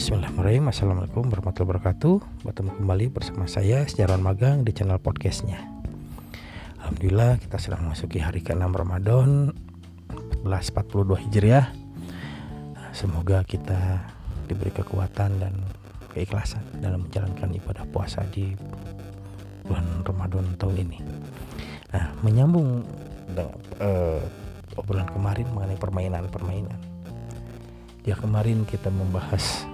Bismillahirrahmanirrahim. Assalamualaikum warahmatullahi wabarakatuh. Bertemu kembali bersama saya Sejarawan Magang di channel podcastnya. Alhamdulillah kita sudah memasuki hari ke-6 Ramadan 1442 Hijriah. Semoga kita diberi kekuatan dan keikhlasan dalam menjalankan ibadah puasa di bulan Ramadan tahun ini. Nah menyambung uh, obrolan kemarin mengenai permainan-permainan. Ya kemarin kita membahas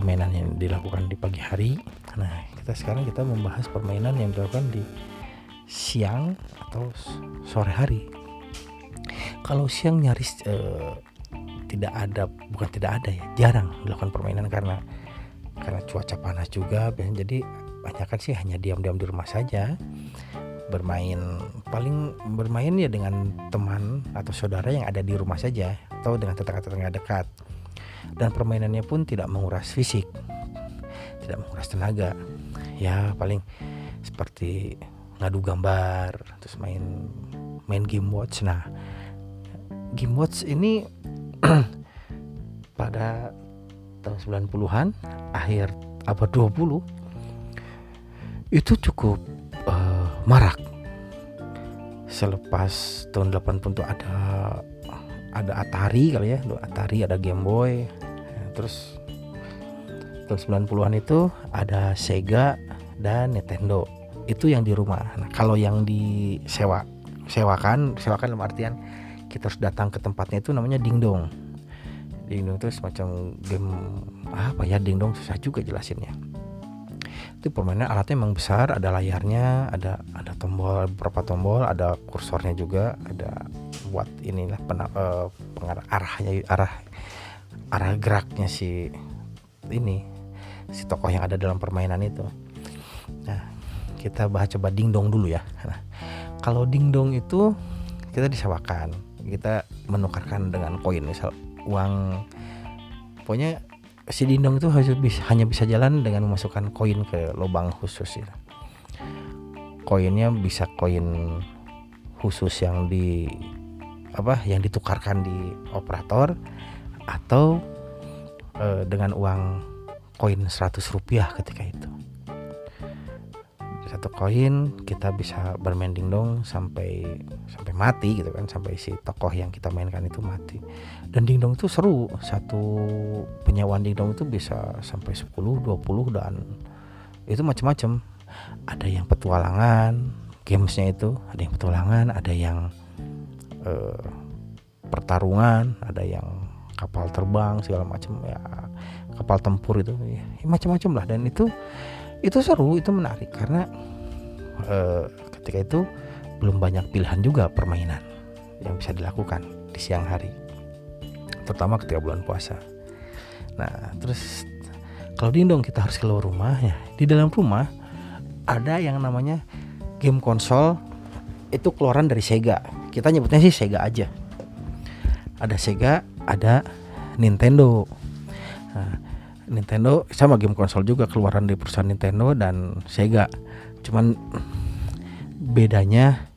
permainan yang dilakukan di pagi hari. Nah, kita sekarang kita membahas permainan yang dilakukan di siang atau sore hari. Kalau siang nyaris eh, tidak ada, bukan tidak ada ya, jarang dilakukan permainan karena karena cuaca panas juga. Jadi banyak kan sih hanya diam-diam di rumah saja bermain paling bermain ya dengan teman atau saudara yang ada di rumah saja atau dengan tetangga-tetangga dekat dan permainannya pun tidak menguras fisik tidak menguras tenaga. Ya paling seperti ngadu gambar terus main main game watch. Nah game watch ini pada tahun 90-an akhir abad 20 itu cukup uh, marak. Selepas tahun 80 itu ada ada Atari kali ya Atari ada Game Boy. Terus tahun 90-an itu ada Sega dan Nintendo. Itu yang di rumah. Nah kalau yang disewa sewakan sewakan dalam artian kita harus datang ke tempatnya itu namanya dingdong. Dingdong itu semacam game apa ya dingdong susah juga jelasinnya itu permainan alatnya memang besar ada layarnya ada ada tombol beberapa tombol ada kursornya juga ada buat inilah pena, uh, pengarah arahnya arah arah geraknya si ini si tokoh yang ada dalam permainan itu. Nah kita bahas coba dingdong dulu ya. Nah, kalau dingdong itu kita disewakan kita menukarkan dengan koin misal uang pokoknya si dindong itu hanya bisa jalan dengan memasukkan koin ke lubang khusus ya. Koinnya bisa koin khusus yang di apa yang ditukarkan di operator atau e, dengan uang koin 100 rupiah ketika itu satu koin kita bisa bermain dingdong sampai sampai mati gitu kan sampai si tokoh yang kita mainkan itu mati. Dan dingdong itu seru satu penyewaan dingdong itu bisa sampai 10 20 dan itu macam-macam ada yang petualangan gamesnya itu ada yang petualangan ada yang uh, pertarungan ada yang kapal terbang segala macam ya kapal tempur itu ya, macam-macam lah. Dan itu itu seru itu menarik karena uh, ketika itu belum banyak pilihan juga permainan yang bisa dilakukan di siang hari terutama ketika bulan puasa. Nah terus kalau dindong kita harus keluar rumah ya di dalam rumah ada yang namanya game konsol itu keluaran dari Sega. Kita nyebutnya sih Sega aja. Ada Sega ada Nintendo Nintendo sama game konsol juga keluaran dari perusahaan Nintendo dan Sega. Cuman bedanya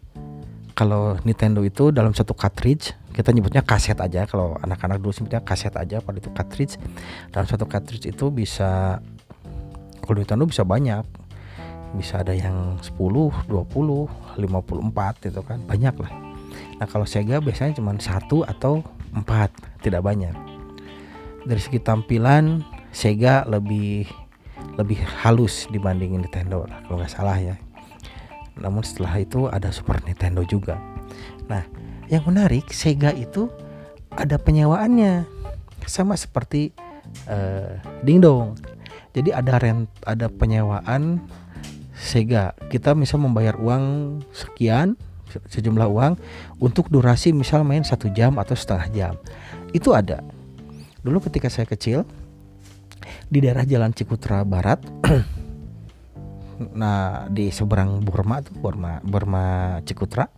kalau Nintendo itu dalam satu cartridge kita nyebutnya kaset aja. Kalau anak-anak dulu sebutnya kaset aja pada itu cartridge. Dalam satu cartridge itu bisa kalau Nintendo bisa banyak. Bisa ada yang 10, 20, 54 itu kan. Banyak lah. Nah kalau Sega biasanya cuma satu atau empat tidak banyak. Dari segi tampilan Sega lebih lebih halus dibanding Nintendo lah kalau nggak salah ya. Namun setelah itu ada Super Nintendo juga. Nah, yang menarik Sega itu ada penyewaannya sama seperti uh, Dingdong. Jadi ada rent, ada penyewaan Sega. Kita bisa membayar uang sekian sejumlah uang untuk durasi misal main satu jam atau setengah jam. Itu ada. Dulu ketika saya kecil, di daerah Jalan Cikutra Barat. nah, di seberang Burma tuh, Burma, Burma Cikutra.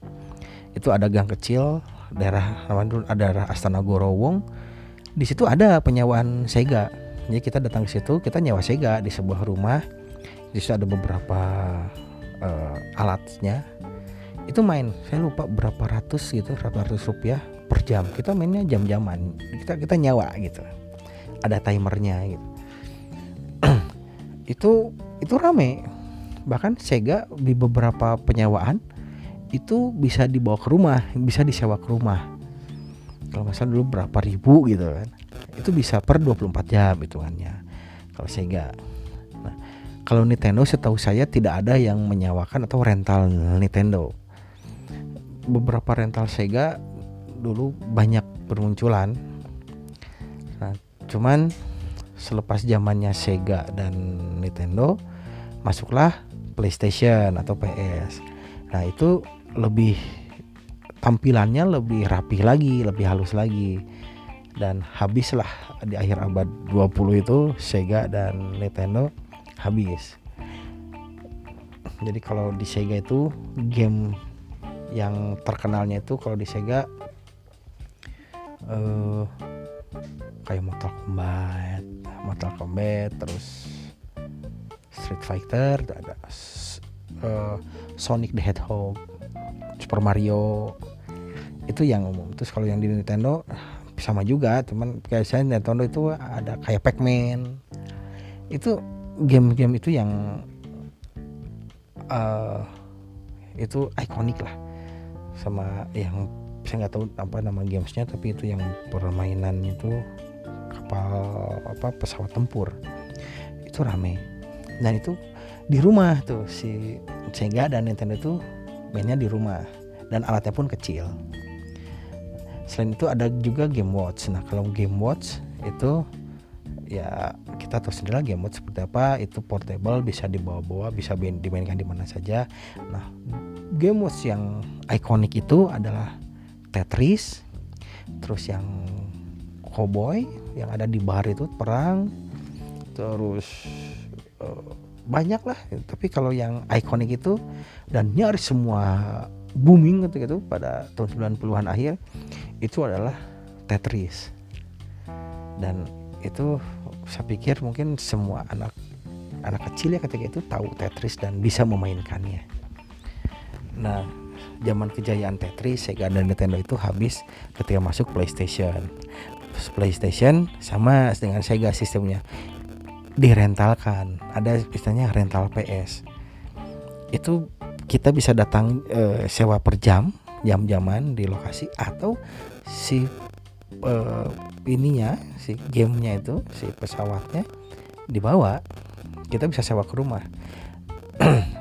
Itu ada gang kecil daerah dulu ada daerah Astana Gorowong. Di situ ada penyewaan Sega. Jadi kita datang ke situ, kita nyewa Sega di sebuah rumah. Di situ ada beberapa uh, alatnya. Itu main, saya lupa berapa ratus gitu, berapa ratus rupiah per jam. Kita mainnya jam-jaman. Kita kita nyawa gitu ada timernya gitu itu itu rame. Bahkan Sega di beberapa penyewaan itu bisa dibawa ke rumah bisa disewa ke rumah. Kalau salah dulu berapa ribu gitu kan. Itu bisa per 24 jam hitungannya kalau Sega. Nah kalau Nintendo setahu saya tidak ada yang menyewakan atau rental Nintendo. Beberapa rental Sega dulu banyak bermunculan. Nah cuman selepas zamannya Sega dan Nintendo masuklah PlayStation atau PS nah itu lebih tampilannya lebih rapi lagi lebih halus lagi. Dan habislah di akhir abad 20 itu Sega dan Nintendo habis. Jadi kalau di Sega itu game yang terkenalnya itu kalau di Sega uh, kayak Mortal Kombat, Mortal Kombat, terus Street Fighter, ada uh, Sonic the Hedgehog, Super Mario, itu yang umum. Terus kalau yang di Nintendo sama juga, cuman kayak saya Nintendo itu ada kayak Pac-Man, itu game-game itu yang uh, itu ikonik lah. Sama yang saya nggak tahu apa nama gamesnya tapi itu yang permainan itu kapal apa pesawat tempur. Itu rame. Dan itu di rumah tuh si Sega dan Nintendo itu mainnya di rumah. Dan alatnya pun kecil. Selain itu ada juga game watch. Nah kalau game watch itu ya kita tahu sendiri game watch seperti apa. Itu portable bisa dibawa-bawa bisa dimainkan di mana saja. Nah game watch yang ikonik itu adalah Tetris terus yang Cowboy yang ada di bar itu perang terus uh, banyak lah. Tapi kalau yang ikonik itu dan nyaris semua booming gitu gitu pada tahun 90-an akhir itu adalah Tetris. Dan itu saya pikir mungkin semua anak anak kecil ya ketika itu tahu Tetris dan bisa memainkannya. Nah zaman kejayaan Tetris, Sega dan Nintendo itu habis ketika masuk PlayStation. PlayStation sama dengan Sega sistemnya direntalkan. Ada istilahnya rental PS. Itu kita bisa datang e, sewa per jam, jam-jaman di lokasi atau si e, ininya, si gamenya itu, si pesawatnya dibawa. Kita bisa sewa ke rumah.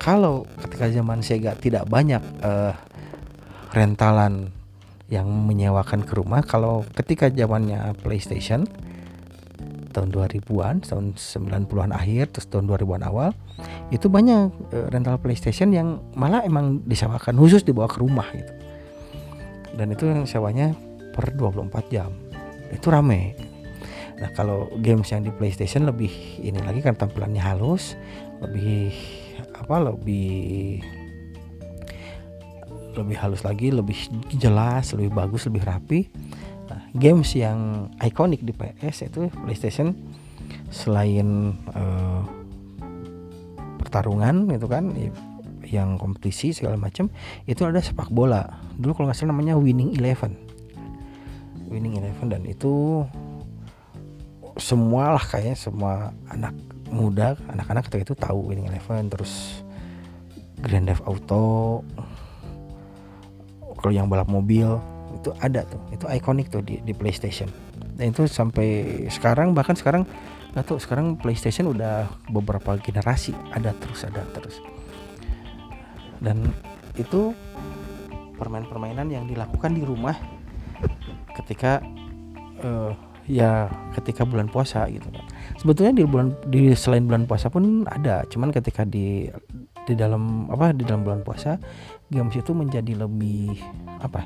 kalau ketika zaman Sega tidak banyak uh, rentalan yang menyewakan ke rumah. Kalau ketika zamannya PlayStation tahun 2000-an tahun 90-an akhir terus tahun 2000-an awal itu banyak uh, rental PlayStation yang malah emang disewakan khusus dibawa ke rumah gitu. Dan itu yang sewanya per 24 jam. Itu rame. Nah kalau games yang di PlayStation lebih ini lagi kan tampilannya halus lebih apa lebih lebih halus lagi, lebih jelas, lebih bagus, lebih rapi. Nah, games yang ikonik di PS itu PlayStation selain uh, pertarungan itu kan yang kompetisi segala macam itu ada sepak bola. Dulu kalau nggak salah namanya Winning Eleven. Winning Eleven dan itu semua lah kayaknya semua anak muda anak-anak ketika itu tahu Winning Eleven terus Grand Theft Auto kalau yang balap mobil itu ada tuh. Itu ikonik tuh di, di PlayStation. Dan itu sampai sekarang bahkan sekarang nggak tahu sekarang PlayStation udah beberapa generasi ada terus ada terus. Dan itu permain-permainan yang dilakukan di rumah ketika uh, ya ketika bulan puasa gitu kan. Sebetulnya di bulan di selain bulan puasa pun ada cuman ketika di di dalam apa di dalam bulan puasa games itu menjadi lebih apa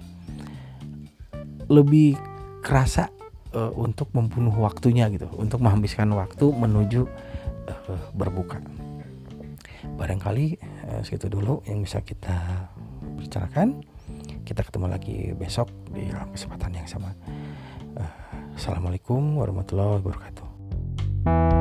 lebih kerasa uh, untuk membunuh waktunya gitu untuk menghabiskan waktu menuju uh, berbuka. Barangkali uh, segitu dulu yang bisa kita bicarakan. Kita ketemu lagi besok di dalam kesempatan yang sama. Uh, assalamualaikum warahmatullahi wabarakatuh